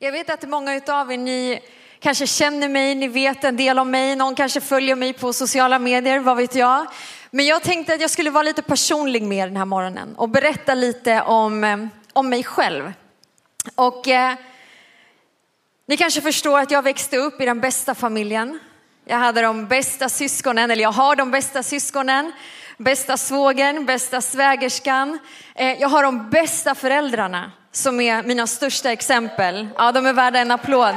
Jag vet att många av er, ni kanske känner mig, ni vet en del om mig, någon kanske följer mig på sociala medier, vad vet jag. Men jag tänkte att jag skulle vara lite personlig med er den här morgonen och berätta lite om, eh, om mig själv. Och eh, ni kanske förstår att jag växte upp i den bästa familjen. Jag hade de bästa syskonen, eller jag har de bästa syskonen, bästa svågern, bästa svägerskan. Eh, jag har de bästa föräldrarna som är mina största exempel. Ja, de är värda en applåd.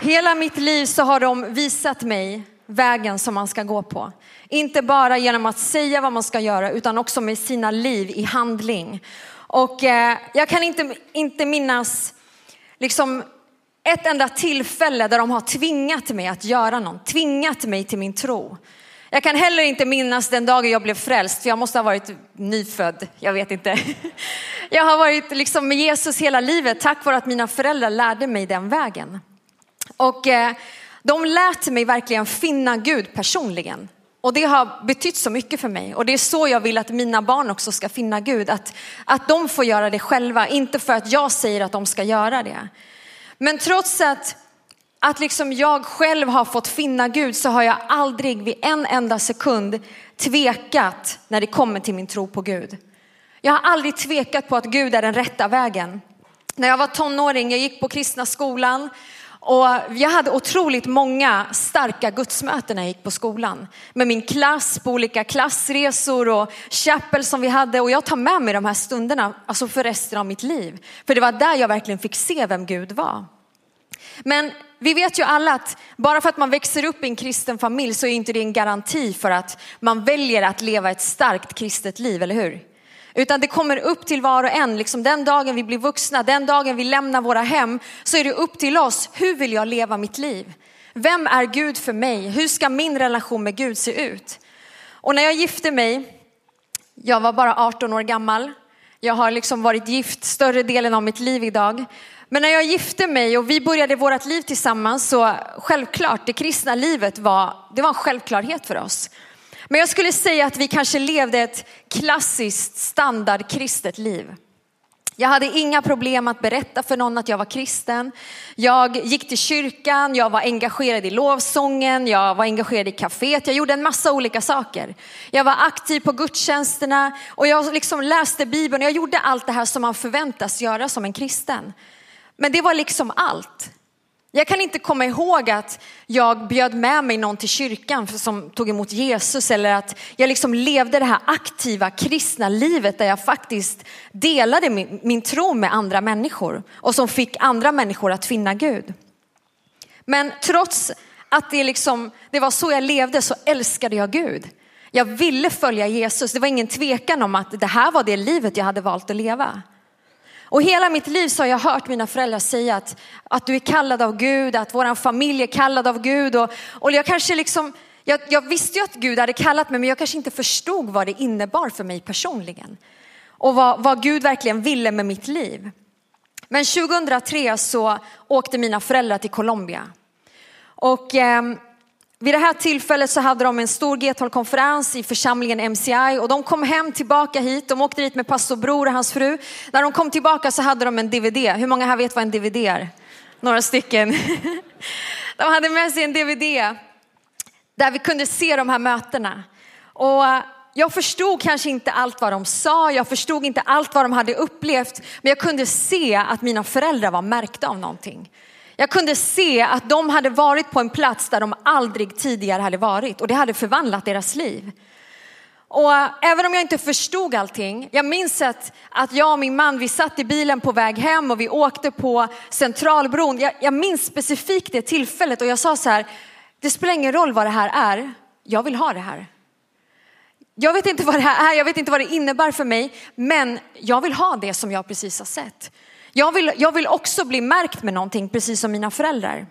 Hela mitt liv så har de visat mig vägen som man ska gå på. Inte bara genom att säga vad man ska göra utan också med sina liv i handling. Och eh, jag kan inte, inte minnas liksom ett enda tillfälle där de har tvingat mig att göra något, tvingat mig till min tro. Jag kan heller inte minnas den dagen jag blev frälst, för jag måste ha varit nyfödd, jag vet inte. Jag har varit liksom med Jesus hela livet tack vare att mina föräldrar lärde mig den vägen. Och eh, de lät mig verkligen finna Gud personligen. Och det har betytt så mycket för mig. Och det är så jag vill att mina barn också ska finna Gud. Att, att de får göra det själva, inte för att jag säger att de ska göra det. Men trots att, att liksom jag själv har fått finna Gud så har jag aldrig vid en enda sekund tvekat när det kommer till min tro på Gud. Jag har aldrig tvekat på att Gud är den rätta vägen. När jag var tonåring, jag gick på kristna skolan och jag hade otroligt många starka gudsmöten när jag gick på skolan. Med min klass på olika klassresor och chapel som vi hade. Och jag tar med mig de här stunderna alltså för resten av mitt liv. För det var där jag verkligen fick se vem Gud var. Men vi vet ju alla att bara för att man växer upp i en kristen familj så är inte det en garanti för att man väljer att leva ett starkt kristet liv, eller hur? Utan det kommer upp till var och en, liksom den dagen vi blir vuxna, den dagen vi lämnar våra hem, så är det upp till oss, hur vill jag leva mitt liv? Vem är Gud för mig? Hur ska min relation med Gud se ut? Och när jag gifte mig, jag var bara 18 år gammal, jag har liksom varit gift större delen av mitt liv idag. Men när jag gifte mig och vi började vårt liv tillsammans så självklart, det kristna livet var, det var en självklarhet för oss. Men jag skulle säga att vi kanske levde ett klassiskt standardkristet liv. Jag hade inga problem att berätta för någon att jag var kristen. Jag gick till kyrkan, jag var engagerad i lovsången, jag var engagerad i kaféet, jag gjorde en massa olika saker. Jag var aktiv på gudstjänsterna och jag liksom läste Bibeln. Jag gjorde allt det här som man förväntas göra som en kristen. Men det var liksom allt. Jag kan inte komma ihåg att jag bjöd med mig någon till kyrkan som tog emot Jesus eller att jag liksom levde det här aktiva kristna livet där jag faktiskt delade min, min tro med andra människor och som fick andra människor att finna Gud. Men trots att det, liksom, det var så jag levde så älskade jag Gud. Jag ville följa Jesus. Det var ingen tvekan om att det här var det livet jag hade valt att leva. Och hela mitt liv så har jag hört mina föräldrar säga att, att du är kallad av Gud, att vår familj är kallad av Gud. Och, och jag kanske liksom, jag, jag visste ju att Gud hade kallat mig men jag kanske inte förstod vad det innebar för mig personligen. Och vad, vad Gud verkligen ville med mitt liv. Men 2003 så åkte mina föräldrar till Colombia. Och eh, vid det här tillfället så hade de en stor G12-konferens i församlingen MCI och de kom hem tillbaka hit. De åkte dit med pastor Bror och hans fru. När de kom tillbaka så hade de en DVD. Hur många här vet vad en DVD är? Några stycken. De hade med sig en DVD där vi kunde se de här mötena. Och jag förstod kanske inte allt vad de sa, jag förstod inte allt vad de hade upplevt, men jag kunde se att mina föräldrar var märkta av någonting. Jag kunde se att de hade varit på en plats där de aldrig tidigare hade varit och det hade förvandlat deras liv. Och även om jag inte förstod allting, jag minns att, att jag och min man, vi satt i bilen på väg hem och vi åkte på Centralbron. Jag, jag minns specifikt det tillfället och jag sa så här, det spelar ingen roll vad det här är, jag vill ha det här. Jag vet inte vad det här är, jag vet inte vad det innebär för mig, men jag vill ha det som jag precis har sett. Jag vill, jag vill också bli märkt med någonting, precis som mina föräldrar.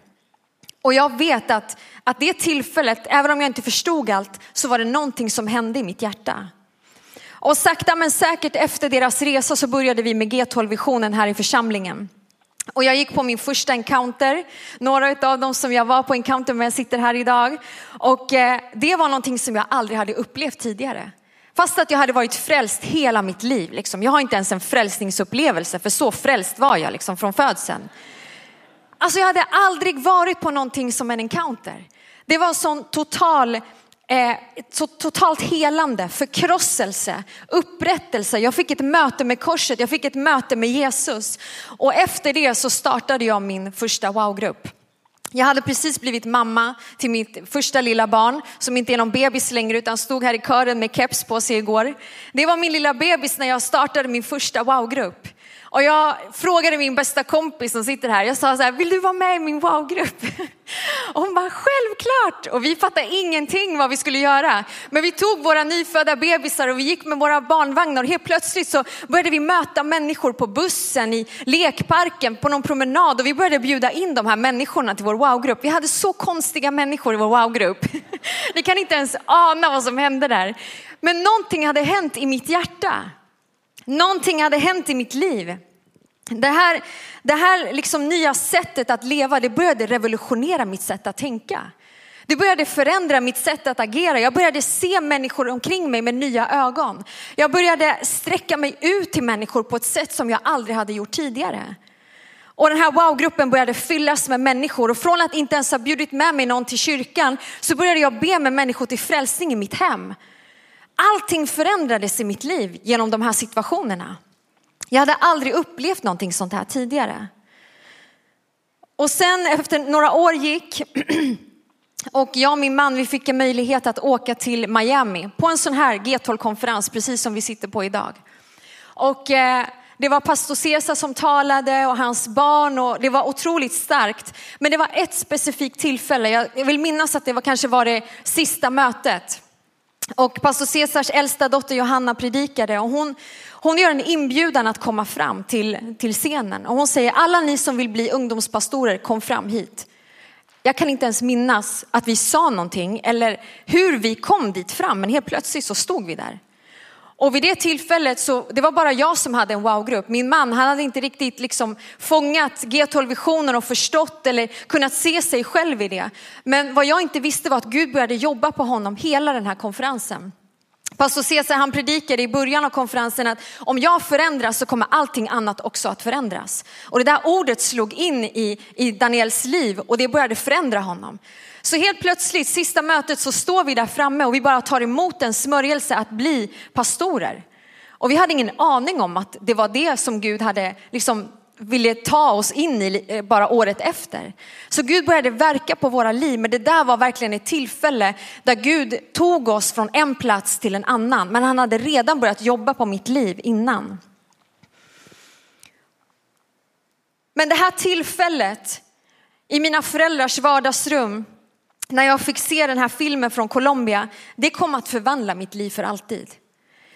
Och jag vet att, att det tillfället, även om jag inte förstod allt, så var det någonting som hände i mitt hjärta. Och sakta men säkert efter deras resa så började vi med G12-visionen här i församlingen. Och jag gick på min första encounter, några av dem som jag var på encounter med sitter här idag. Och eh, det var någonting som jag aldrig hade upplevt tidigare. Fast att jag hade varit frälst hela mitt liv. Liksom. Jag har inte ens en frälsningsupplevelse för så frälst var jag liksom, från födseln. Alltså jag hade aldrig varit på någonting som en encounter. Det var en sån total, eh, så totalt helande, förkrosselse, upprättelse. Jag fick ett möte med korset, jag fick ett möte med Jesus. Och efter det så startade jag min första wow-grupp. Jag hade precis blivit mamma till mitt första lilla barn som inte är någon bebis längre utan stod här i kören med keps på sig igår. Det var min lilla bebis när jag startade min första wow-grupp. Och jag frågade min bästa kompis som sitter här, jag sa så här, vill du vara med i min wow-grupp? Och hon bara, självklart! Och vi fattade ingenting vad vi skulle göra. Men vi tog våra nyfödda bebisar och vi gick med våra barnvagnar och helt plötsligt så började vi möta människor på bussen, i lekparken, på någon promenad och vi började bjuda in de här människorna till vår wow-grupp. Vi hade så konstiga människor i vår wow-grupp. Ni kan inte ens ana vad som hände där. Men någonting hade hänt i mitt hjärta. Någonting hade hänt i mitt liv. Det här, det här liksom nya sättet att leva, det började revolutionera mitt sätt att tänka. Det började förändra mitt sätt att agera. Jag började se människor omkring mig med nya ögon. Jag började sträcka mig ut till människor på ett sätt som jag aldrig hade gjort tidigare. Och den här wow-gruppen började fyllas med människor och från att inte ens ha bjudit med mig någon till kyrkan så började jag be med människor till frälsning i mitt hem. Allting förändrades i mitt liv genom de här situationerna. Jag hade aldrig upplevt någonting sånt här tidigare. Och sen efter några år gick och jag och min man vi fick en möjlighet att åka till Miami på en sån här G12-konferens precis som vi sitter på idag. Och eh, det var pastor Cesar som talade och hans barn och det var otroligt starkt. Men det var ett specifikt tillfälle, jag vill minnas att det var kanske var det sista mötet. Och pastor Cesars äldsta dotter Johanna predikade och hon, hon gör en inbjudan att komma fram till, till scenen. Och hon säger alla ni som vill bli ungdomspastorer kom fram hit. Jag kan inte ens minnas att vi sa någonting eller hur vi kom dit fram men helt plötsligt så stod vi där. Och vid det tillfället så, det var bara jag som hade en wow-grupp. Min man, han hade inte riktigt liksom fångat G12-visionen och förstått eller kunnat se sig själv i det. Men vad jag inte visste var att Gud började jobba på honom hela den här konferensen. Pastor Cesar han predikade i början av konferensen att om jag förändras så kommer allting annat också att förändras. Och det där ordet slog in i, i Daniels liv och det började förändra honom. Så helt plötsligt, sista mötet, så står vi där framme och vi bara tar emot en smörjelse att bli pastorer. Och vi hade ingen aning om att det var det som Gud hade liksom ville ta oss in i eh, bara året efter. Så Gud började verka på våra liv, men det där var verkligen ett tillfälle där Gud tog oss från en plats till en annan. Men han hade redan börjat jobba på mitt liv innan. Men det här tillfället i mina föräldrars vardagsrum, när jag fick se den här filmen från Colombia, det kom att förvandla mitt liv för alltid.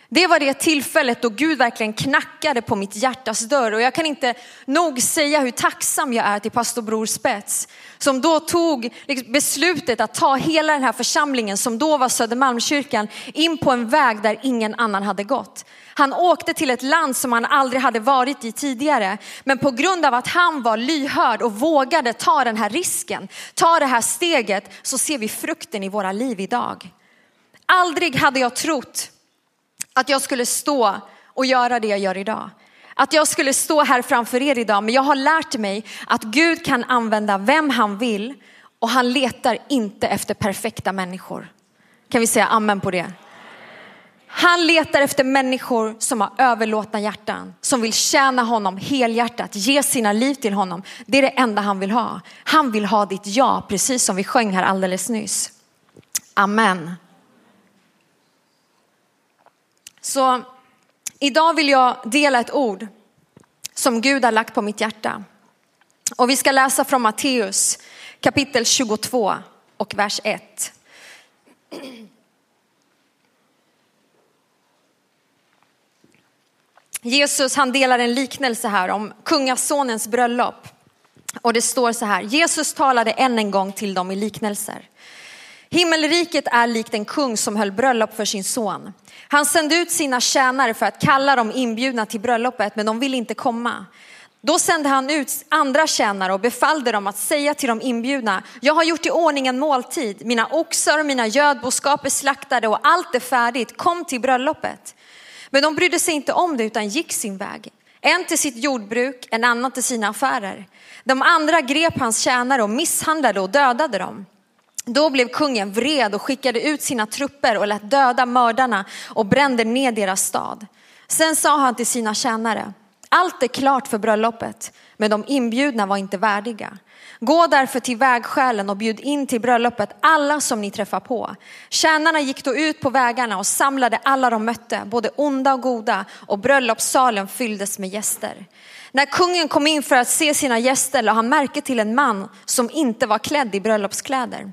Det var det tillfället då Gud verkligen knackade på mitt hjärtas dörr och jag kan inte nog säga hur tacksam jag är till pastor Bror Spets som då tog liksom beslutet att ta hela den här församlingen som då var Södermalmskyrkan in på en väg där ingen annan hade gått. Han åkte till ett land som han aldrig hade varit i tidigare. Men på grund av att han var lyhörd och vågade ta den här risken, ta det här steget, så ser vi frukten i våra liv idag. Aldrig hade jag trott att jag skulle stå och göra det jag gör idag. Att jag skulle stå här framför er idag, men jag har lärt mig att Gud kan använda vem han vill och han letar inte efter perfekta människor. Kan vi säga amen på det? Han letar efter människor som har överlåtna hjärtan, som vill tjäna honom helhjärtat, ge sina liv till honom. Det är det enda han vill ha. Han vill ha ditt ja, precis som vi sjöng här alldeles nyss. Amen. Så idag vill jag dela ett ord som Gud har lagt på mitt hjärta. Och vi ska läsa från Matteus kapitel 22 och vers 1. Jesus han delar en liknelse här om kungasonens bröllop. Och det står så här, Jesus talade än en gång till dem i liknelser. Himmelriket är likt en kung som höll bröllop för sin son. Han sände ut sina tjänare för att kalla dem inbjudna till bröllopet, men de ville inte komma. Då sände han ut andra tjänare och befallde dem att säga till de inbjudna, jag har gjort i ordning en måltid, mina oxar och mina gödboskap är slaktade och allt är färdigt, kom till bröllopet. Men de brydde sig inte om det utan gick sin väg. En till sitt jordbruk, en annan till sina affärer. De andra grep hans tjänare och misshandlade och dödade dem. Då blev kungen vred och skickade ut sina trupper och lät döda mördarna och brände ner deras stad. Sen sa han till sina tjänare, allt är klart för bröllopet, men de inbjudna var inte värdiga. Gå därför till vägskälen och bjud in till bröllopet alla som ni träffar på. Tjänarna gick då ut på vägarna och samlade alla de mötte, både onda och goda, och bröllopssalen fylldes med gäster. När kungen kom in för att se sina gäster lade han märke till en man som inte var klädd i bröllopskläder.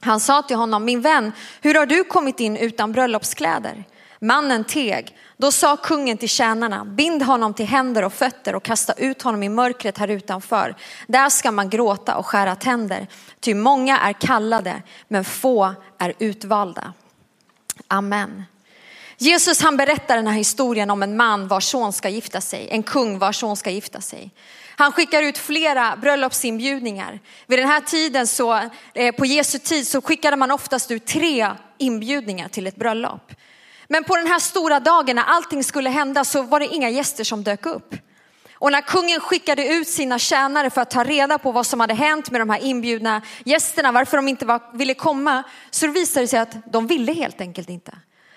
Han sa till honom, min vän, hur har du kommit in utan bröllopskläder? Mannen teg. Då sa kungen till tjänarna, bind honom till händer och fötter och kasta ut honom i mörkret här utanför. Där ska man gråta och skära tänder. Ty många är kallade, men få är utvalda. Amen. Jesus han berättar den här historien om en man vars son ska gifta sig, en kung vars son ska gifta sig. Han skickar ut flera bröllopsinbjudningar. Vid den här tiden så, eh, på Jesu tid så skickade man oftast ut tre inbjudningar till ett bröllop. Men på den här stora dagen när allting skulle hända så var det inga gäster som dök upp. Och när kungen skickade ut sina tjänare för att ta reda på vad som hade hänt med de här inbjudna gästerna, varför de inte var, ville komma, så visade det sig att de ville helt enkelt inte.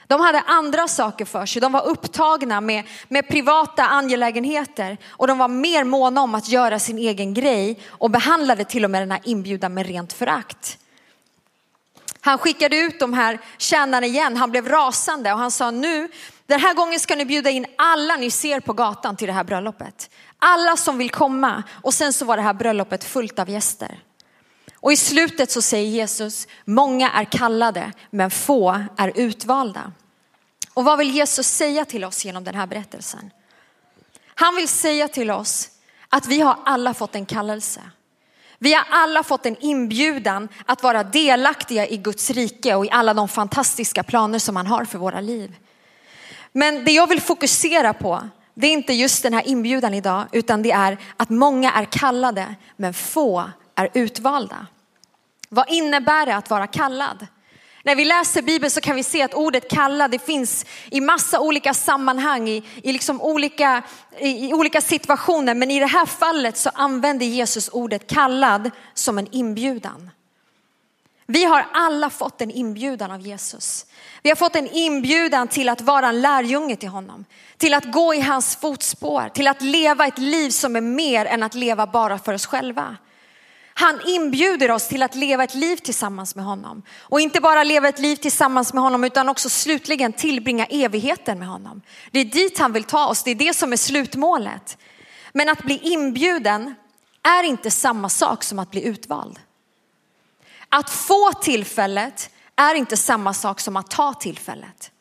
De hade andra saker för sig, de var upptagna med, med privata angelägenheter och de var mer måna om att göra sin egen grej och behandlade till och med den här inbjudan med rent förakt. Han skickade ut de här tjänarna igen, han blev rasande och han sa nu, den här gången ska ni bjuda in alla ni ser på gatan till det här bröllopet. Alla som vill komma och sen så var det här bröllopet fullt av gäster. Och i slutet så säger Jesus, många är kallade men få är utvalda. Och vad vill Jesus säga till oss genom den här berättelsen? Han vill säga till oss att vi har alla fått en kallelse. Vi har alla fått en inbjudan att vara delaktiga i Guds rike och i alla de fantastiska planer som han har för våra liv. Men det jag vill fokusera på, det är inte just den här inbjudan idag, utan det är att många är kallade, men få är utvalda. Vad innebär det att vara kallad? När vi läser Bibeln så kan vi se att ordet kalla det finns i massa olika sammanhang, i, i, liksom olika, i, i olika situationer. Men i det här fallet så använder Jesus ordet kallad som en inbjudan. Vi har alla fått en inbjudan av Jesus. Vi har fått en inbjudan till att vara en lärjunge till honom. Till att gå i hans fotspår, till att leva ett liv som är mer än att leva bara för oss själva. Han inbjuder oss till att leva ett liv tillsammans med honom. Och inte bara leva ett liv tillsammans med honom utan också slutligen tillbringa evigheten med honom. Det är dit han vill ta oss, det är det som är slutmålet. Men att bli inbjuden är inte samma sak som att bli utvald. Att få tillfället är inte samma sak som att ta tillfället.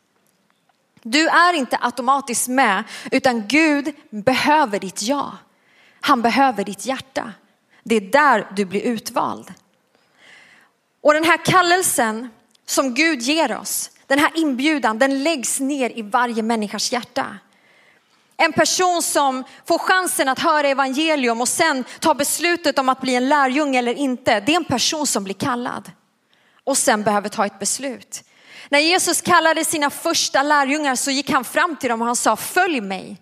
Du är inte automatiskt med utan Gud behöver ditt ja. Han behöver ditt hjärta. Det är där du blir utvald. Och den här kallelsen som Gud ger oss, den här inbjudan, den läggs ner i varje människas hjärta. En person som får chansen att höra evangelium och sen ta beslutet om att bli en lärjunge eller inte, det är en person som blir kallad och sen behöver ta ett beslut. När Jesus kallade sina första lärjungar så gick han fram till dem och han sa följ mig.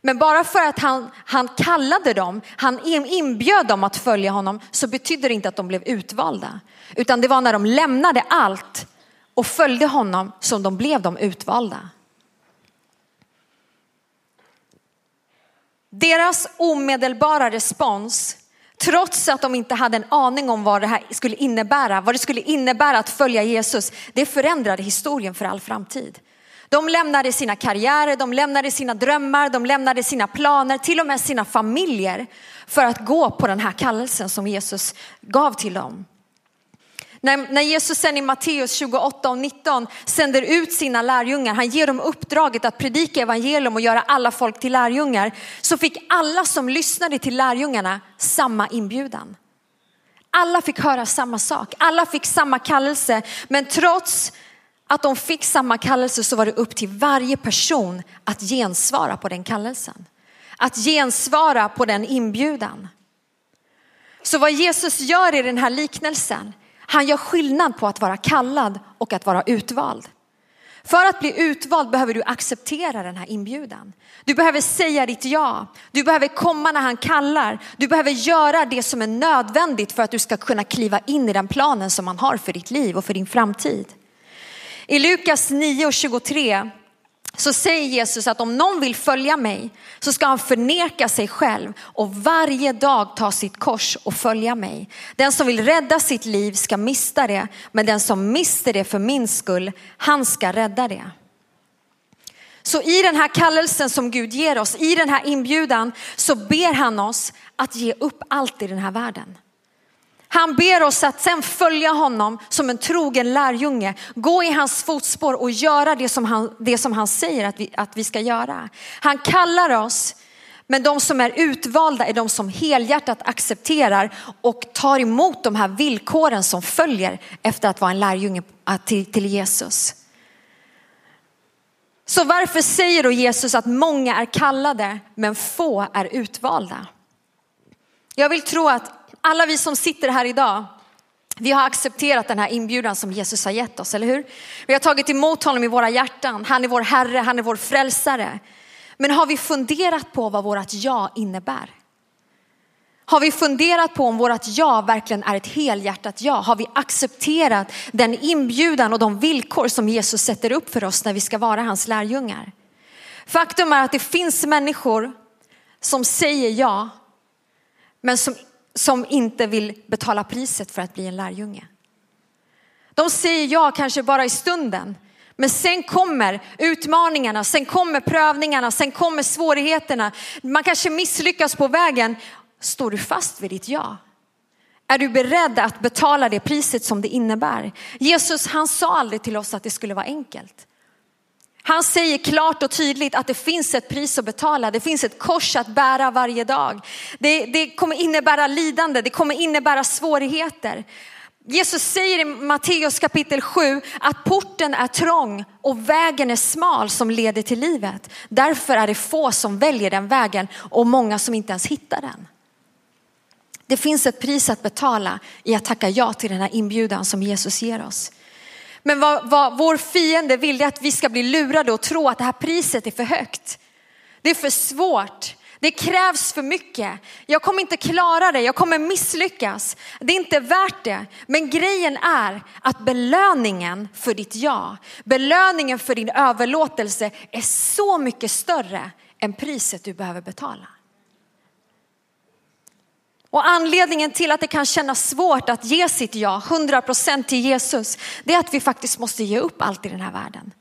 Men bara för att han, han kallade dem, han inbjöd dem att följa honom så betydde det inte att de blev utvalda. Utan det var när de lämnade allt och följde honom som de blev de utvalda. Deras omedelbara respons, trots att de inte hade en aning om vad det här skulle innebära, vad det skulle innebära att följa Jesus, det förändrade historien för all framtid. De lämnade sina karriärer, de lämnade sina drömmar, de lämnade sina planer, till och med sina familjer för att gå på den här kallelsen som Jesus gav till dem. När, när Jesus sen i Matteus 28 och 19 sänder ut sina lärjungar, han ger dem uppdraget att predika evangelium och göra alla folk till lärjungar, så fick alla som lyssnade till lärjungarna samma inbjudan. Alla fick höra samma sak, alla fick samma kallelse, men trots att de fick samma kallelse så var det upp till varje person att gensvara på den kallelsen. att gensvara på den inbjudan. Så vad Jesus gör i den här liknelsen, han gör skillnad på att vara kallad och att vara utvald. För att bli utvald behöver du acceptera den här inbjudan. Du behöver säga ditt ja. Du behöver komma när han kallar. Du behöver göra det som är nödvändigt för att du ska kunna kliva in i den planen som han har för ditt liv och för din framtid. I Lukas 9 och 23 så säger Jesus att om någon vill följa mig så ska han förneka sig själv och varje dag ta sitt kors och följa mig. Den som vill rädda sitt liv ska mista det, men den som mister det för min skull, han ska rädda det. Så i den här kallelsen som Gud ger oss, i den här inbjudan så ber han oss att ge upp allt i den här världen. Han ber oss att sen följa honom som en trogen lärjunge, gå i hans fotspår och göra det som han, det som han säger att vi, att vi ska göra. Han kallar oss, men de som är utvalda är de som helhjärtat accepterar och tar emot de här villkoren som följer efter att vara en lärjunge eh, till, till Jesus. Så varför säger då Jesus att många är kallade men få är utvalda? Jag vill tro att alla vi som sitter här idag, vi har accepterat den här inbjudan som Jesus har gett oss, eller hur? Vi har tagit emot honom i våra hjärtan. Han är vår Herre, han är vår frälsare. Men har vi funderat på vad vårt ja innebär? Har vi funderat på om vårt ja verkligen är ett helhjärtat ja? Har vi accepterat den inbjudan och de villkor som Jesus sätter upp för oss när vi ska vara hans lärjungar? Faktum är att det finns människor som säger ja, men som som inte vill betala priset för att bli en lärjunge. De säger ja kanske bara i stunden, men sen kommer utmaningarna, sen kommer prövningarna, sen kommer svårigheterna. Man kanske misslyckas på vägen. Står du fast vid ditt ja? Är du beredd att betala det priset som det innebär? Jesus han sa aldrig till oss att det skulle vara enkelt. Han säger klart och tydligt att det finns ett pris att betala. Det finns ett kors att bära varje dag. Det, det kommer innebära lidande, det kommer innebära svårigheter. Jesus säger i Matteus kapitel 7 att porten är trång och vägen är smal som leder till livet. Därför är det få som väljer den vägen och många som inte ens hittar den. Det finns ett pris att betala i att tacka ja till den här inbjudan som Jesus ger oss. Men vad, vad vår fiende vill är att vi ska bli lurade och tro att det här priset är för högt. Det är för svårt. Det krävs för mycket. Jag kommer inte klara det. Jag kommer misslyckas. Det är inte värt det. Men grejen är att belöningen för ditt ja, belöningen för din överlåtelse är så mycket större än priset du behöver betala. Och anledningen till att det kan kännas svårt att ge sitt ja, 100% till Jesus, det är att vi faktiskt måste ge upp allt i den här världen.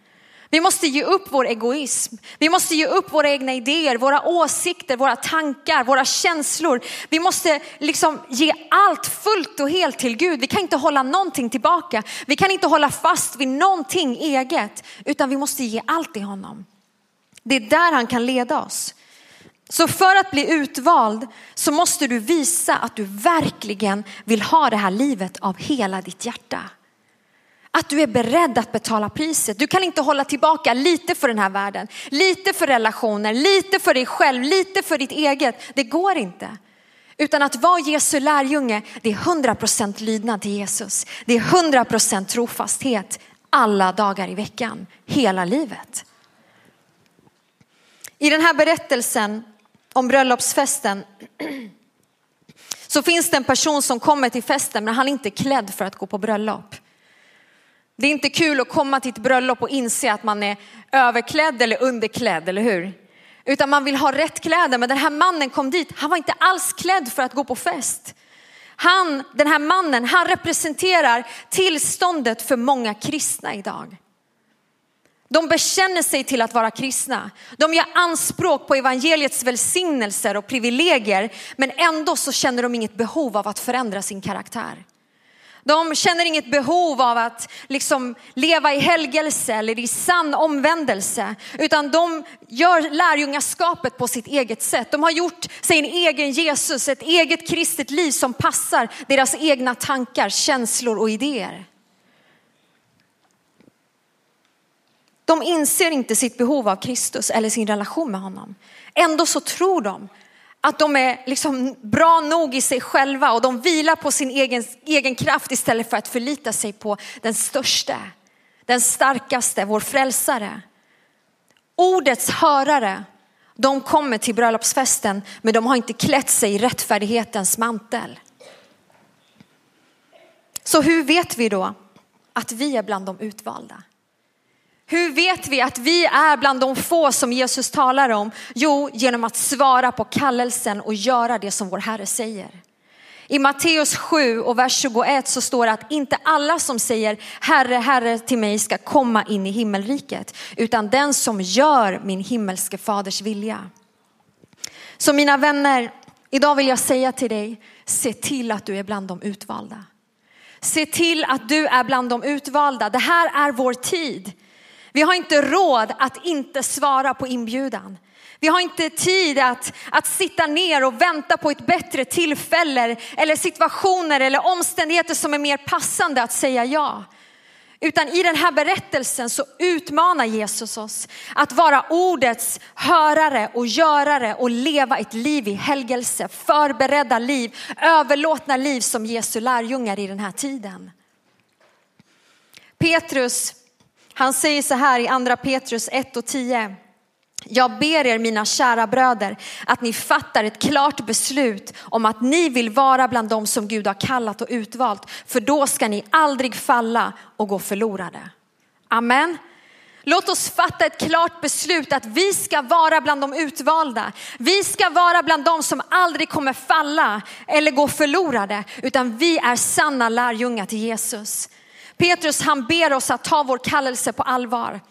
Vi måste ge upp vår egoism. Vi måste ge upp våra egna idéer, våra åsikter, våra tankar, våra känslor. Vi måste liksom ge allt fullt och helt till Gud. Vi kan inte hålla någonting tillbaka. Vi kan inte hålla fast vid någonting eget, utan vi måste ge allt till honom. Det är där han kan leda oss. Så för att bli utvald så måste du visa att du verkligen vill ha det här livet av hela ditt hjärta. Att du är beredd att betala priset. Du kan inte hålla tillbaka lite för den här världen, lite för relationer, lite för dig själv, lite för ditt eget. Det går inte. Utan att vara Jesu lärjunge, det är 100% lydnad till Jesus. Det är 100% trofasthet alla dagar i veckan, hela livet. I den här berättelsen om bröllopsfesten så finns det en person som kommer till festen men han är inte klädd för att gå på bröllop. Det är inte kul att komma till ett bröllop och inse att man är överklädd eller underklädd, eller hur? Utan man vill ha rätt kläder. Men den här mannen kom dit, han var inte alls klädd för att gå på fest. Han, den här mannen, han representerar tillståndet för många kristna idag. De bekänner sig till att vara kristna. De gör anspråk på evangeliets välsignelser och privilegier, men ändå så känner de inget behov av att förändra sin karaktär. De känner inget behov av att liksom leva i helgelse eller i sann omvändelse, utan de gör lärjungaskapet på sitt eget sätt. De har gjort sig en egen Jesus, ett eget kristet liv som passar deras egna tankar, känslor och idéer. De inser inte sitt behov av Kristus eller sin relation med honom. Ändå så tror de att de är liksom bra nog i sig själva och de vilar på sin egen, egen kraft istället för att förlita sig på den största, den starkaste, vår frälsare. Ordets hörare, de kommer till bröllopsfesten men de har inte klätt sig i rättfärdighetens mantel. Så hur vet vi då att vi är bland de utvalda? Hur vet vi att vi är bland de få som Jesus talar om? Jo, genom att svara på kallelsen och göra det som vår Herre säger. I Matteus 7 och vers 21 så står det att inte alla som säger Herre, Herre till mig ska komma in i himmelriket, utan den som gör min himmelske faders vilja. Så mina vänner, idag vill jag säga till dig, se till att du är bland de utvalda. Se till att du är bland de utvalda. Det här är vår tid. Vi har inte råd att inte svara på inbjudan. Vi har inte tid att, att sitta ner och vänta på ett bättre tillfälle eller situationer eller omständigheter som är mer passande att säga ja. Utan i den här berättelsen så utmanar Jesus oss att vara ordets hörare och görare och leva ett liv i helgelse, förberedda liv, överlåtna liv som Jesu lärjungar i den här tiden. Petrus han säger så här i andra Petrus 1 och 10. Jag ber er mina kära bröder att ni fattar ett klart beslut om att ni vill vara bland dem som Gud har kallat och utvalt. För då ska ni aldrig falla och gå förlorade. Amen. Låt oss fatta ett klart beslut att vi ska vara bland de utvalda. Vi ska vara bland de som aldrig kommer falla eller gå förlorade, utan vi är sanna lärjungar till Jesus. Petrus han ber oss att ta vår kallelse på allvar.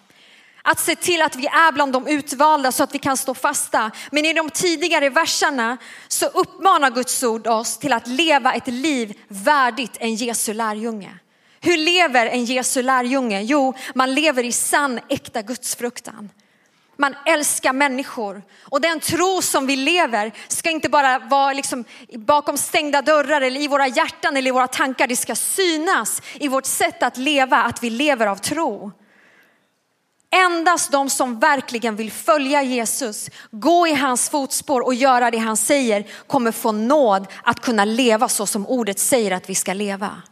Att se till att vi är bland de utvalda så att vi kan stå fasta. Men i de tidigare verserna så uppmanar Guds ord oss till att leva ett liv värdigt en Jesu lärjunge. Hur lever en Jesu lärjunge? Jo, man lever i sann äkta gudsfruktan man älskar människor. Och den tro som vi lever ska inte bara vara liksom bakom stängda dörrar eller i våra hjärtan eller i våra tankar. Det ska synas i vårt sätt att leva, att vi lever av tro. Endast de som verkligen vill följa Jesus, gå i hans fotspår och göra det han säger kommer få nåd att kunna leva så som ordet säger att vi ska leva.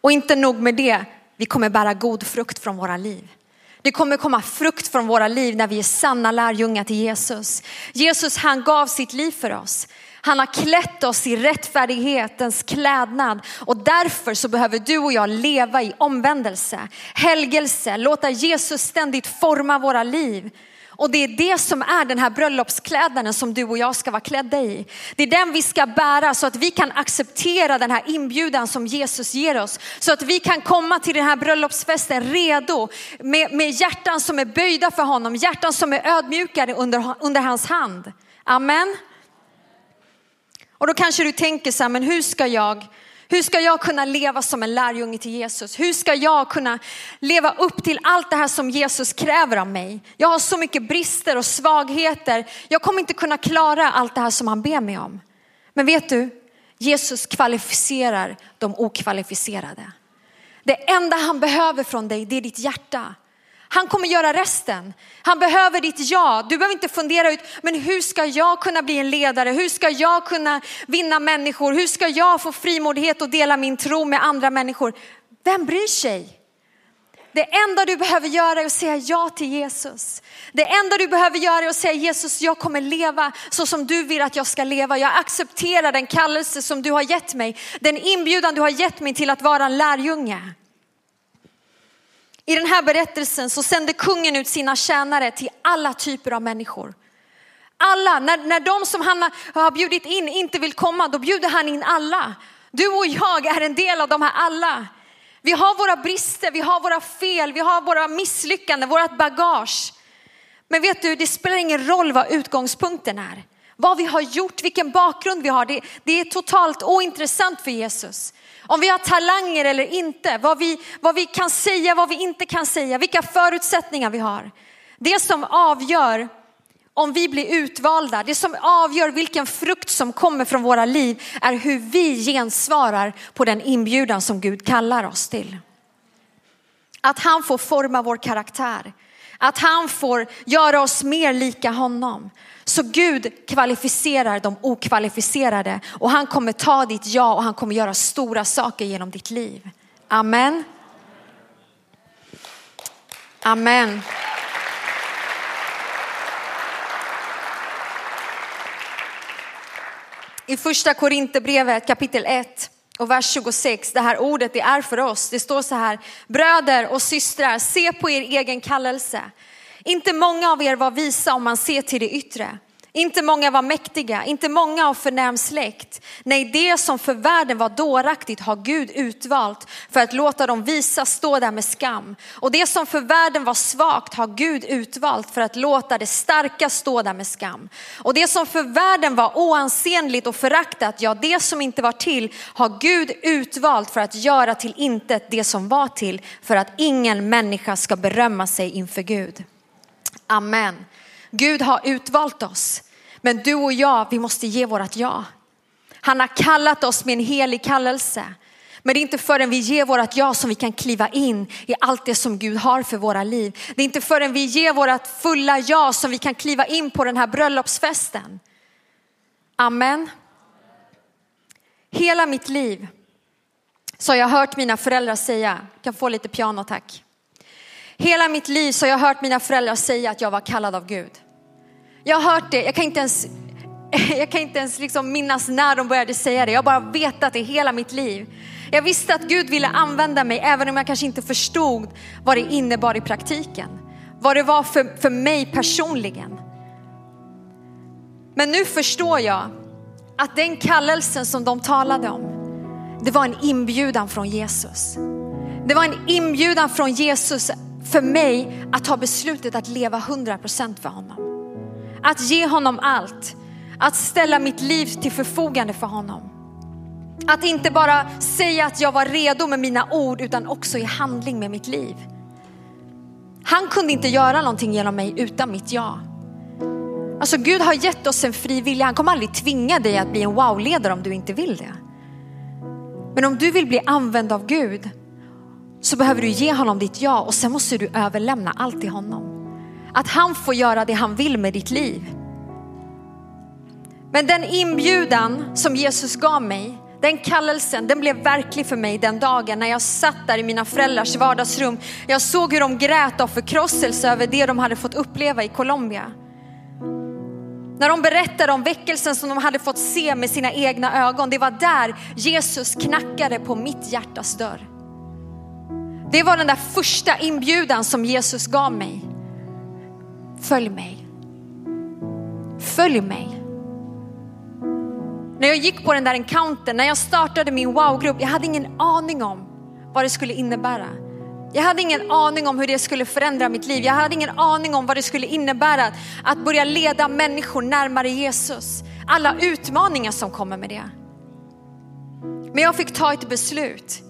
Och inte nog med det, vi kommer bära god frukt från våra liv. Det kommer komma frukt från våra liv när vi är sanna lärjungar till Jesus. Jesus han gav sitt liv för oss. Han har klätt oss i rättfärdighetens klädnad och därför så behöver du och jag leva i omvändelse, helgelse, låta Jesus ständigt forma våra liv. Och det är det som är den här bröllopsklädnaden som du och jag ska vara klädda i. Det är den vi ska bära så att vi kan acceptera den här inbjudan som Jesus ger oss. Så att vi kan komma till den här bröllopsfesten redo med, med hjärtan som är böjda för honom, hjärtan som är ödmjukade under, under hans hand. Amen. Och då kanske du tänker så här, men hur ska jag hur ska jag kunna leva som en lärjunge till Jesus? Hur ska jag kunna leva upp till allt det här som Jesus kräver av mig? Jag har så mycket brister och svagheter. Jag kommer inte kunna klara allt det här som han ber mig om. Men vet du, Jesus kvalificerar de okvalificerade. Det enda han behöver från dig, det är ditt hjärta. Han kommer göra resten. Han behöver ditt ja. Du behöver inte fundera ut, men hur ska jag kunna bli en ledare? Hur ska jag kunna vinna människor? Hur ska jag få frimodighet och dela min tro med andra människor? Vem bryr sig? Det enda du behöver göra är att säga ja till Jesus. Det enda du behöver göra är att säga Jesus, jag kommer leva så som du vill att jag ska leva. Jag accepterar den kallelse som du har gett mig. Den inbjudan du har gett mig till att vara en lärjunge. I den här berättelsen så sände kungen ut sina tjänare till alla typer av människor. Alla, när, när de som han har bjudit in inte vill komma, då bjuder han in alla. Du och jag är en del av de här alla. Vi har våra brister, vi har våra fel, vi har våra misslyckanden, vårat bagage. Men vet du, det spelar ingen roll vad utgångspunkten är. Vad vi har gjort, vilken bakgrund vi har, det, det är totalt ointressant för Jesus. Om vi har talanger eller inte, vad vi, vad vi kan säga, vad vi inte kan säga, vilka förutsättningar vi har. Det som avgör om vi blir utvalda, det som avgör vilken frukt som kommer från våra liv är hur vi gensvarar på den inbjudan som Gud kallar oss till. Att han får forma vår karaktär. Att han får göra oss mer lika honom. Så Gud kvalificerar de okvalificerade och han kommer ta ditt ja och han kommer göra stora saker genom ditt liv. Amen. Amen. I första Korinthierbrevet kapitel 1 och vers 26, det här ordet det är för oss. Det står så här, bröder och systrar, se på er egen kallelse. Inte många av er var visa om man ser till det yttre. Inte många var mäktiga, inte många av förnäm släkt. Nej, det som för världen var dåraktigt har Gud utvalt för att låta dem visa stå där med skam. Och det som för världen var svagt har Gud utvalt för att låta det starka stå där med skam. Och det som för världen var oansenligt och föraktat, ja det som inte var till har Gud utvalt för att göra till intet det som var till för att ingen människa ska berömma sig inför Gud. Amen. Gud har utvalt oss. Men du och jag, vi måste ge vårat ja. Han har kallat oss med en helig kallelse. Men det är inte förrän vi ger vårat ja som vi kan kliva in i allt det som Gud har för våra liv. Det är inte förrän vi ger vårat fulla ja som vi kan kliva in på den här bröllopsfesten. Amen. Hela mitt liv så har jag hört mina föräldrar säga, kan få lite piano tack. Hela mitt liv så har jag hört mina föräldrar säga att jag var kallad av Gud. Jag har hört det, jag kan inte ens, jag kan inte ens liksom minnas när de började säga det. Jag har bara vetat det hela mitt liv. Jag visste att Gud ville använda mig även om jag kanske inte förstod vad det innebar i praktiken. Vad det var för, för mig personligen. Men nu förstår jag att den kallelsen som de talade om, det var en inbjudan från Jesus. Det var en inbjudan från Jesus för mig att ta beslutet att leva 100% för honom. Att ge honom allt. Att ställa mitt liv till förfogande för honom. Att inte bara säga att jag var redo med mina ord utan också i handling med mitt liv. Han kunde inte göra någonting genom mig utan mitt ja. Alltså Gud har gett oss en fri vilja. Han kommer aldrig tvinga dig att bli en wow-ledare om du inte vill det. Men om du vill bli använd av Gud så behöver du ge honom ditt ja och sen måste du överlämna allt till honom. Att han får göra det han vill med ditt liv. Men den inbjudan som Jesus gav mig, den kallelsen, den blev verklig för mig den dagen när jag satt där i mina föräldrars vardagsrum. Jag såg hur de grät av förkrosselse över det de hade fått uppleva i Colombia. När de berättade om väckelsen som de hade fått se med sina egna ögon, det var där Jesus knackade på mitt hjärtas dörr. Det var den där första inbjudan som Jesus gav mig. Följ mig. Följ mig. När jag gick på den där encountern, när jag startade min wow-grupp, jag hade ingen aning om vad det skulle innebära. Jag hade ingen aning om hur det skulle förändra mitt liv. Jag hade ingen aning om vad det skulle innebära att börja leda människor närmare Jesus. Alla utmaningar som kommer med det. Men jag fick ta ett beslut.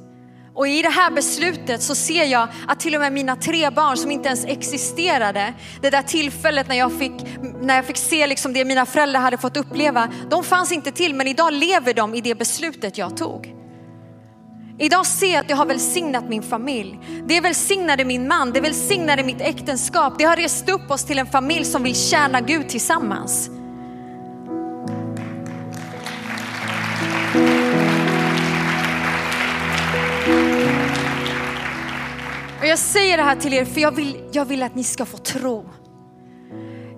Och i det här beslutet så ser jag att till och med mina tre barn som inte ens existerade, det där tillfället när jag fick, när jag fick se liksom det mina föräldrar hade fått uppleva, de fanns inte till men idag lever de i det beslutet jag tog. Idag ser jag att det har välsignat min familj. Det välsignade min man, det välsignade mitt äktenskap. Det har rest upp oss till en familj som vill tjäna Gud tillsammans. Och jag säger det här till er för jag vill, jag vill att ni ska få tro.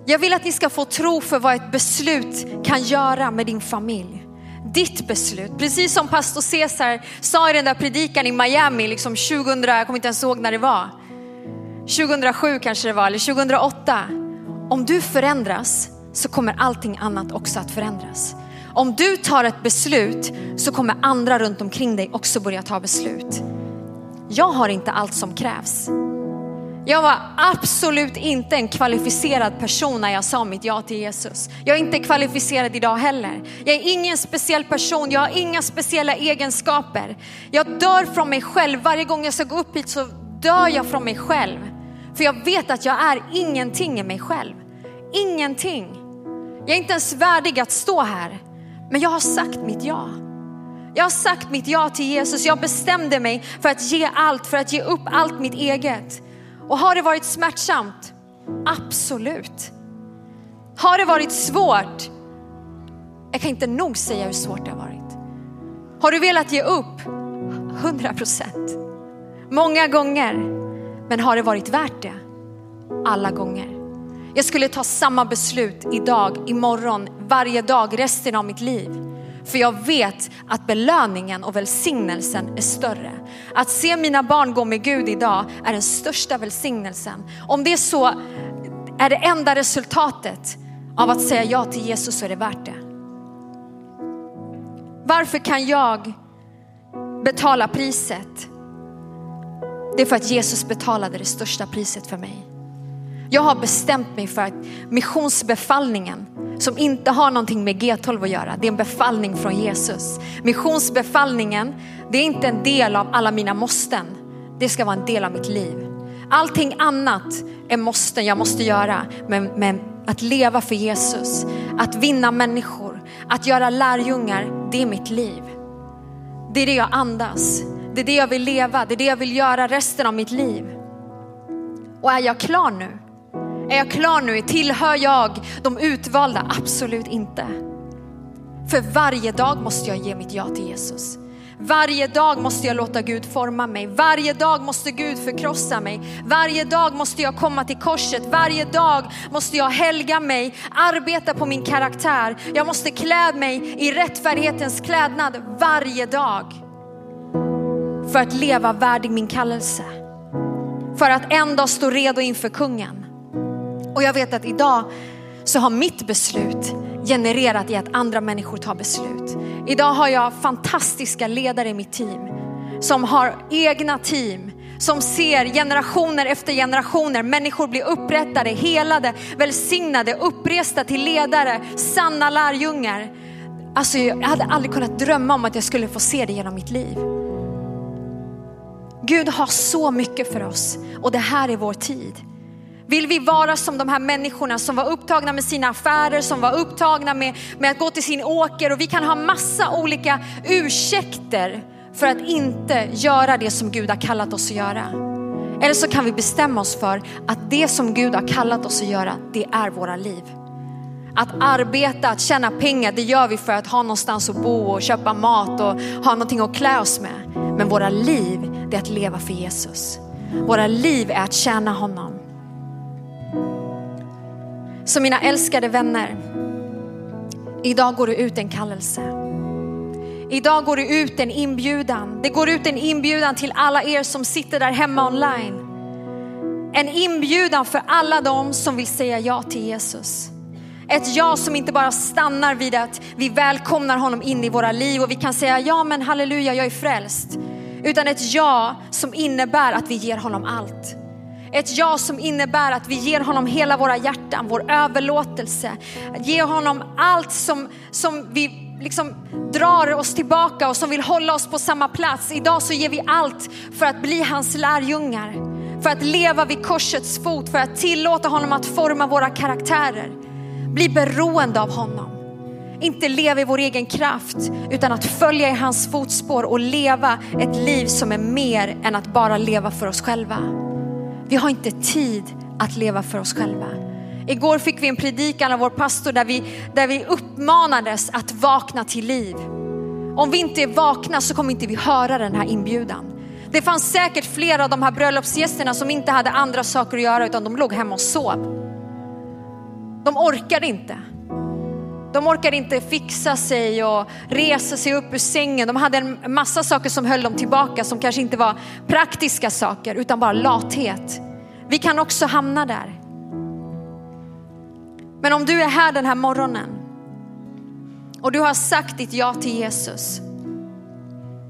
Jag vill att ni ska få tro för vad ett beslut kan göra med din familj. Ditt beslut, precis som pastor Cesar sa i den där predikan i Miami, liksom 2000, jag kommer inte ens ihåg när det var. 2007 kanske det var, eller 2008. Om du förändras så kommer allting annat också att förändras. Om du tar ett beslut så kommer andra runt omkring dig också börja ta beslut. Jag har inte allt som krävs. Jag var absolut inte en kvalificerad person när jag sa mitt ja till Jesus. Jag är inte kvalificerad idag heller. Jag är ingen speciell person, jag har inga speciella egenskaper. Jag dör från mig själv. Varje gång jag ska gå upp hit så dör jag från mig själv. För jag vet att jag är ingenting i mig själv. Ingenting. Jag är inte ens värdig att stå här. Men jag har sagt mitt ja. Jag har sagt mitt ja till Jesus. Jag bestämde mig för att ge allt, för att ge upp allt mitt eget. Och har det varit smärtsamt? Absolut. Har det varit svårt? Jag kan inte nog säga hur svårt det har varit. Har du velat ge upp? 100 procent. Många gånger. Men har det varit värt det? Alla gånger. Jag skulle ta samma beslut idag, imorgon, varje dag, resten av mitt liv. För jag vet att belöningen och välsignelsen är större. Att se mina barn gå med Gud idag är den största välsignelsen. Om det är så är det enda resultatet av att säga ja till Jesus så är det värt det. Varför kan jag betala priset? Det är för att Jesus betalade det största priset för mig. Jag har bestämt mig för att missionsbefallningen som inte har någonting med G12 att göra, det är en befallning från Jesus. Missionsbefallningen, det är inte en del av alla mina måsten. Det ska vara en del av mitt liv. Allting annat är måsten jag måste göra, men, men att leva för Jesus, att vinna människor, att göra lärjungar, det är mitt liv. Det är det jag andas, det är det jag vill leva, det är det jag vill göra resten av mitt liv. Och är jag klar nu? Är jag klar nu? Tillhör jag de utvalda? Absolut inte. För varje dag måste jag ge mitt ja till Jesus. Varje dag måste jag låta Gud forma mig. Varje dag måste Gud förkrossa mig. Varje dag måste jag komma till korset. Varje dag måste jag helga mig, arbeta på min karaktär. Jag måste klä mig i rättfärdighetens klädnad varje dag. För att leva värdig min kallelse. För att en dag stå redo inför kungen. Och jag vet att idag så har mitt beslut genererat i att andra människor tar beslut. Idag har jag fantastiska ledare i mitt team som har egna team som ser generationer efter generationer människor bli upprättade, helade, välsignade, uppresta till ledare, sanna lärjungar. Alltså jag hade aldrig kunnat drömma om att jag skulle få se det genom mitt liv. Gud har så mycket för oss och det här är vår tid. Vill vi vara som de här människorna som var upptagna med sina affärer, som var upptagna med, med att gå till sin åker och vi kan ha massa olika ursäkter för att inte göra det som Gud har kallat oss att göra. Eller så kan vi bestämma oss för att det som Gud har kallat oss att göra, det är våra liv. Att arbeta, att tjäna pengar, det gör vi för att ha någonstans att bo och köpa mat och ha någonting att klä oss med. Men våra liv, det är att leva för Jesus. Våra liv är att tjäna honom. Så mina älskade vänner, idag går det ut en kallelse. Idag går det ut en inbjudan. Det går ut en inbjudan till alla er som sitter där hemma online. En inbjudan för alla dem som vill säga ja till Jesus. Ett ja som inte bara stannar vid att vi välkomnar honom in i våra liv och vi kan säga ja men halleluja jag är frälst. Utan ett ja som innebär att vi ger honom allt. Ett ja som innebär att vi ger honom hela våra hjärtan, vår överlåtelse. Ge honom allt som, som vi liksom drar oss tillbaka och som vill hålla oss på samma plats. Idag så ger vi allt för att bli hans lärjungar. För att leva vid korsets fot, för att tillåta honom att forma våra karaktärer. Bli beroende av honom. Inte leva i vår egen kraft utan att följa i hans fotspår och leva ett liv som är mer än att bara leva för oss själva. Vi har inte tid att leva för oss själva. Igår fick vi en predikan av vår pastor där vi, där vi uppmanades att vakna till liv. Om vi inte är vakna så kommer inte vi höra den här inbjudan. Det fanns säkert flera av de här bröllopsgästerna som inte hade andra saker att göra utan de låg hemma och sov. De orkade inte. De orkade inte fixa sig och resa sig upp ur sängen. De hade en massa saker som höll dem tillbaka som kanske inte var praktiska saker utan bara lathet. Vi kan också hamna där. Men om du är här den här morgonen och du har sagt ditt ja till Jesus.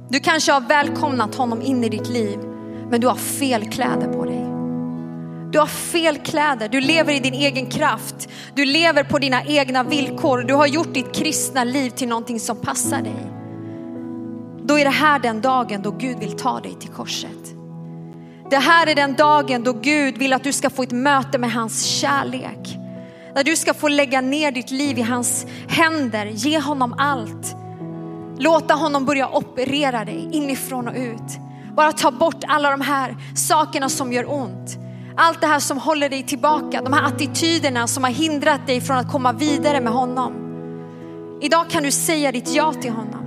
Du kanske har välkomnat honom in i ditt liv men du har fel kläder på dig. Du har fel kläder, du lever i din egen kraft. Du lever på dina egna villkor. Du har gjort ditt kristna liv till någonting som passar dig. Då är det här den dagen då Gud vill ta dig till korset. Det här är den dagen då Gud vill att du ska få ett möte med hans kärlek. Där du ska få lägga ner ditt liv i hans händer, ge honom allt. låta honom börja operera dig inifrån och ut. Bara ta bort alla de här sakerna som gör ont. Allt det här som håller dig tillbaka, de här attityderna som har hindrat dig från att komma vidare med honom. Idag kan du säga ditt ja till honom.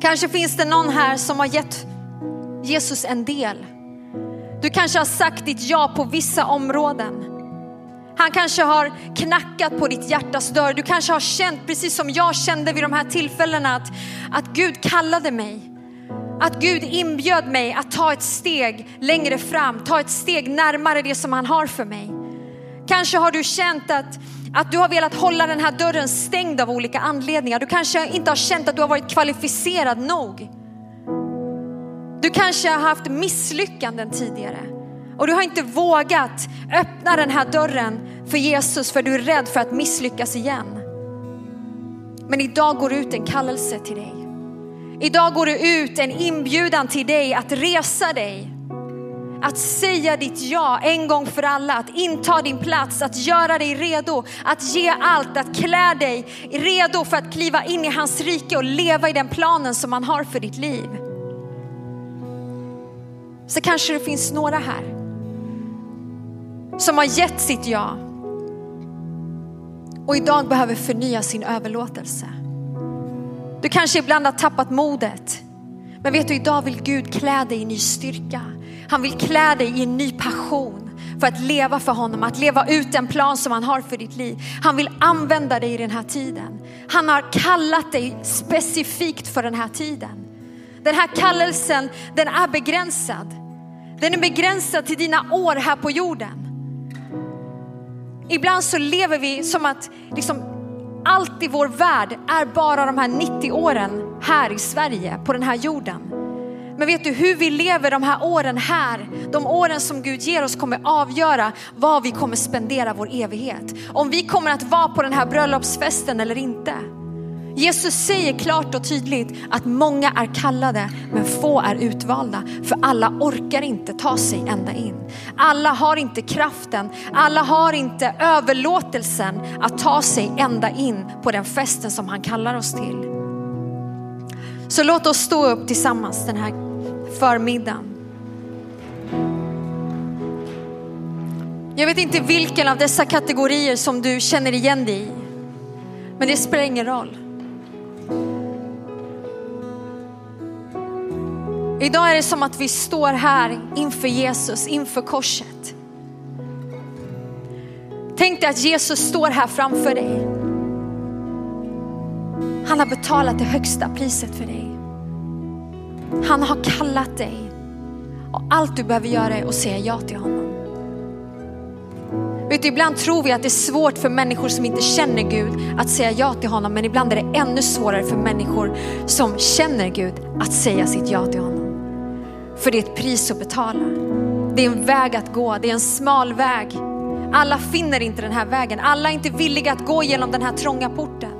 Kanske finns det någon här som har gett Jesus en del. Du kanske har sagt ditt ja på vissa områden. Han kanske har knackat på ditt hjärtas dörr. Du kanske har känt, precis som jag kände vid de här tillfällena, att, att Gud kallade mig. Att Gud inbjöd mig att ta ett steg längre fram, ta ett steg närmare det som han har för mig. Kanske har du känt att, att du har velat hålla den här dörren stängd av olika anledningar. Du kanske inte har känt att du har varit kvalificerad nog. Du kanske har haft misslyckanden tidigare och du har inte vågat öppna den här dörren för Jesus för du är rädd för att misslyckas igen. Men idag går ut en kallelse till dig. Idag går det ut en inbjudan till dig att resa dig. Att säga ditt ja en gång för alla, att inta din plats, att göra dig redo, att ge allt, att klä dig redo för att kliva in i hans rike och leva i den planen som han har för ditt liv. Så kanske det finns några här som har gett sitt ja och idag behöver förnya sin överlåtelse. Du kanske ibland har tappat modet. Men vet du, idag vill Gud klä dig i ny styrka. Han vill klä dig i en ny passion för att leva för honom, att leva ut den plan som han har för ditt liv. Han vill använda dig i den här tiden. Han har kallat dig specifikt för den här tiden. Den här kallelsen, den är begränsad. Den är begränsad till dina år här på jorden. Ibland så lever vi som att liksom, allt i vår värld är bara de här 90 åren här i Sverige, på den här jorden. Men vet du hur vi lever de här åren här, de åren som Gud ger oss kommer avgöra vad vi kommer spendera vår evighet. Om vi kommer att vara på den här bröllopsfesten eller inte. Jesus säger klart och tydligt att många är kallade men få är utvalda. För alla orkar inte ta sig ända in. Alla har inte kraften, alla har inte överlåtelsen att ta sig ända in på den festen som han kallar oss till. Så låt oss stå upp tillsammans den här förmiddagen. Jag vet inte vilken av dessa kategorier som du känner igen dig i. Men det spelar ingen roll. Idag är det som att vi står här inför Jesus, inför korset. Tänk dig att Jesus står här framför dig. Han har betalat det högsta priset för dig. Han har kallat dig och allt du behöver göra är att säga ja till honom. Vet du, ibland tror vi att det är svårt för människor som inte känner Gud att säga ja till honom. Men ibland är det ännu svårare för människor som känner Gud att säga sitt ja till honom. För det är ett pris att betala. Det är en väg att gå, det är en smal väg. Alla finner inte den här vägen, alla är inte villiga att gå genom den här trånga porten.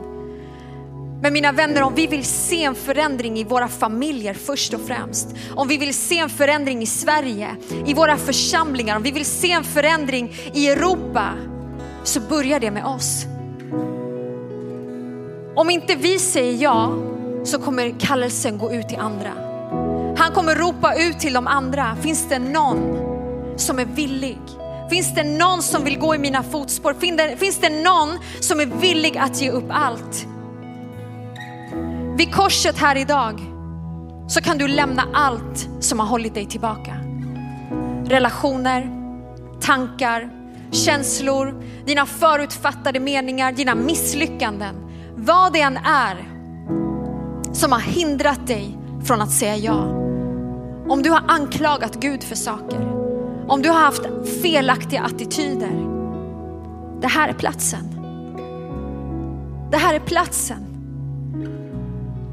Men mina vänner, om vi vill se en förändring i våra familjer först och främst, om vi vill se en förändring i Sverige, i våra församlingar, om vi vill se en förändring i Europa, så börjar det med oss. Om inte vi säger ja, så kommer kallelsen gå ut till andra. Han kommer ropa ut till de andra, finns det någon som är villig? Finns det någon som vill gå i mina fotspår? Finns det någon som är villig att ge upp allt? Vid korset här idag så kan du lämna allt som har hållit dig tillbaka. Relationer, tankar, känslor, dina förutfattade meningar, dina misslyckanden. Vad det än är som har hindrat dig från att säga ja. Om du har anklagat Gud för saker, om du har haft felaktiga attityder. Det här är platsen. Det här är platsen.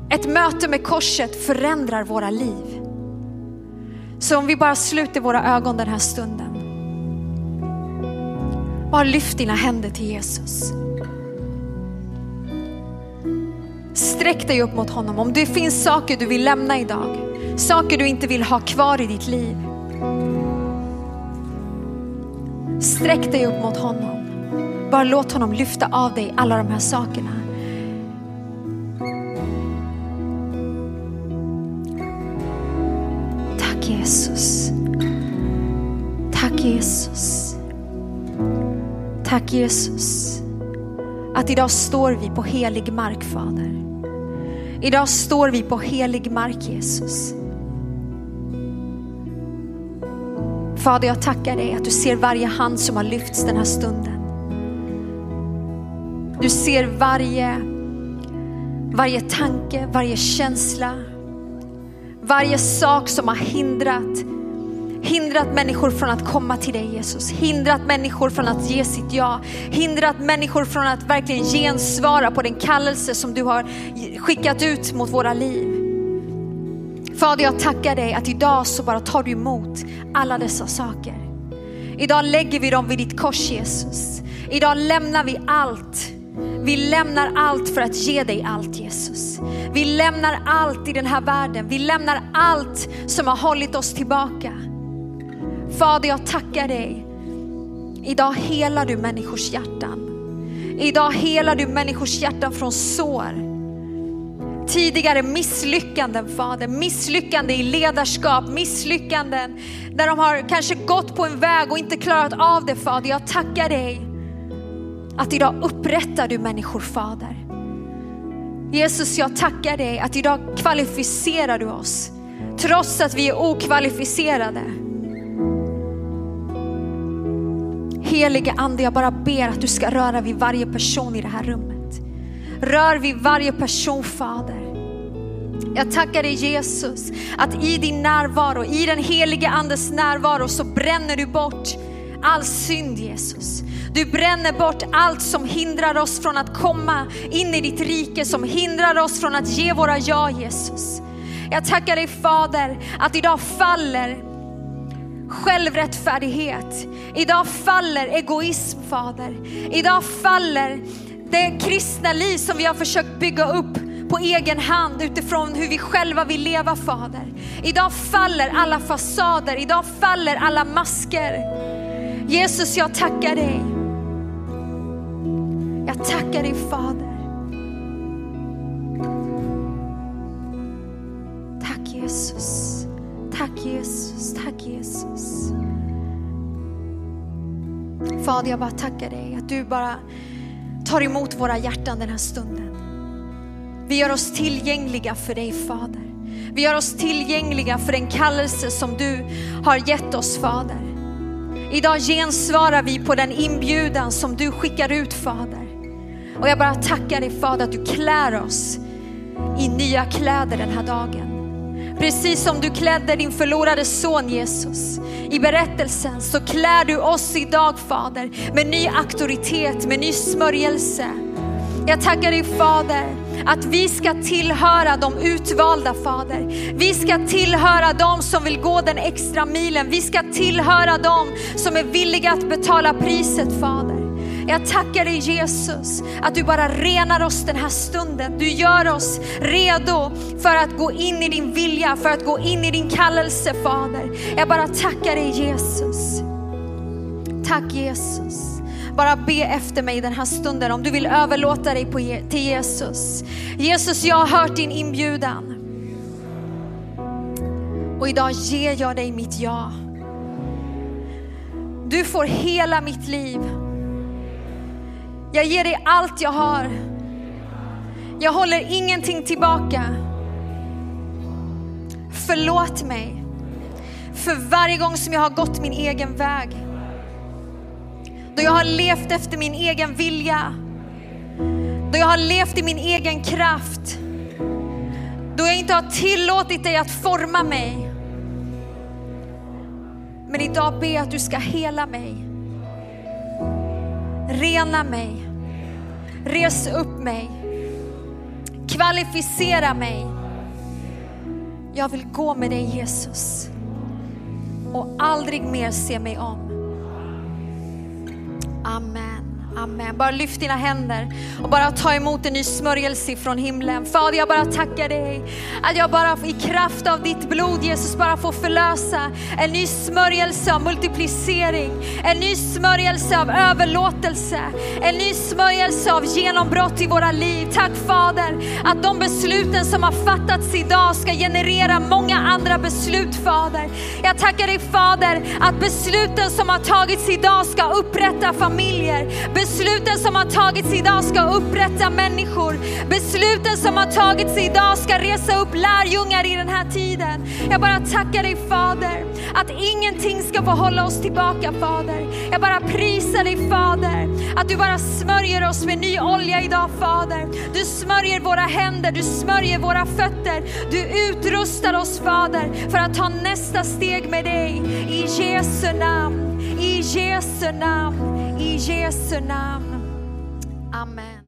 Ett möte med korset förändrar våra liv. Så om vi bara sluter våra ögon den här stunden. Bara lyft dina händer till Jesus. Sträck dig upp mot honom. Om det finns saker du vill lämna idag, Saker du inte vill ha kvar i ditt liv. Sträck dig upp mot honom. Bara låt honom lyfta av dig alla de här sakerna. Tack Jesus. Tack Jesus. Tack Jesus. Att idag står vi på helig mark Fader. Idag står vi på helig mark Jesus. Fader jag tackar dig att du ser varje hand som har lyfts den här stunden. Du ser varje, varje tanke, varje känsla, varje sak som har hindrat, hindrat människor från att komma till dig Jesus. Hindrat människor från att ge sitt ja. Hindrat människor från att verkligen gensvara på den kallelse som du har skickat ut mot våra liv. Fader jag tackar dig att idag så bara tar du emot alla dessa saker. Idag lägger vi dem vid ditt kors Jesus. Idag lämnar vi allt vi lämnar allt för att ge dig allt Jesus. Vi lämnar allt i den här världen. Vi lämnar allt som har hållit oss tillbaka. Fader, jag tackar dig. Idag helar du människors hjärtan. Idag helar du människors hjärtan från sår. Tidigare misslyckanden Fader, misslyckanden i ledarskap, misslyckanden där de har kanske gått på en väg och inte klarat av det Fader. Jag tackar dig att idag upprättar du människor Fader. Jesus jag tackar dig att idag kvalificerar du oss trots att vi är okvalificerade. Helige Ande, jag bara ber att du ska röra vid varje person i det här rummet. Rör vid varje person Fader. Jag tackar dig Jesus att i din närvaro, i den helige Andes närvaro så bränner du bort all synd Jesus. Du bränner bort allt som hindrar oss från att komma in i ditt rike, som hindrar oss från att ge våra ja Jesus. Jag tackar dig Fader att idag faller självrättfärdighet. Idag faller egoism Fader. Idag faller det kristna liv som vi har försökt bygga upp på egen hand utifrån hur vi själva vill leva Fader. Idag faller alla fasader, idag faller alla masker. Jesus jag tackar dig jag tackar dig Fader. Tack Jesus. Tack Jesus. Tack Jesus. Fader jag bara tackar dig att du bara tar emot våra hjärtan den här stunden. Vi gör oss tillgängliga för dig Fader. Vi gör oss tillgängliga för den kallelse som du har gett oss Fader. Idag gensvarar vi på den inbjudan som du skickar ut Fader. Och jag bara tackar dig Fader att du klär oss i nya kläder den här dagen. Precis som du klädde din förlorade son Jesus i berättelsen så klär du oss idag Fader med ny auktoritet, med ny smörjelse. Jag tackar dig Fader att vi ska tillhöra de utvalda Fader. Vi ska tillhöra de som vill gå den extra milen. Vi ska tillhöra de som är villiga att betala priset Fader. Jag tackar dig Jesus att du bara renar oss den här stunden. Du gör oss redo för att gå in i din vilja, för att gå in i din kallelse Fader. Jag bara tackar dig Jesus. Tack Jesus. Bara be efter mig den här stunden om du vill överlåta dig på, till Jesus. Jesus, jag har hört din inbjudan. Och idag ger jag dig mitt ja. Du får hela mitt liv. Jag ger dig allt jag har. Jag håller ingenting tillbaka. Förlåt mig för varje gång som jag har gått min egen väg. Då jag har levt efter min egen vilja. Då jag har levt i min egen kraft. Då jag inte har tillåtit dig att forma mig. Men idag ber jag att du ska hela mig. Rena mig. Res upp mig. Kvalificera mig. Jag vill gå med dig Jesus. Och aldrig mer se mig om. Amen. Amen. Bara lyft dina händer och bara ta emot en ny smörjelse från himlen. Fader, jag bara tackar dig att jag bara i kraft av ditt blod Jesus bara får förlösa en ny smörjelse av multiplicering, en ny smörjelse av överlåtelse, en ny smörjelse av genombrott i våra liv. Tack Fader att de besluten som har fattats idag ska generera många andra beslut Fader. Jag tackar dig Fader att besluten som har tagits idag ska upprätta familjer. Besluten som har tagits idag ska upprätta människor. Besluten som har tagits idag ska resa upp lärjungar i den här tiden. Jag bara tackar dig Fader, att ingenting ska få hålla oss tillbaka Fader. Jag bara prisar dig Fader, att du bara smörjer oss med ny olja idag Fader. Du smörjer våra händer, du smörjer våra fötter. Du utrustar oss Fader för att ta nästa steg med dig. I Jesu namn, i Jesu namn, i Jesu namn. Amen.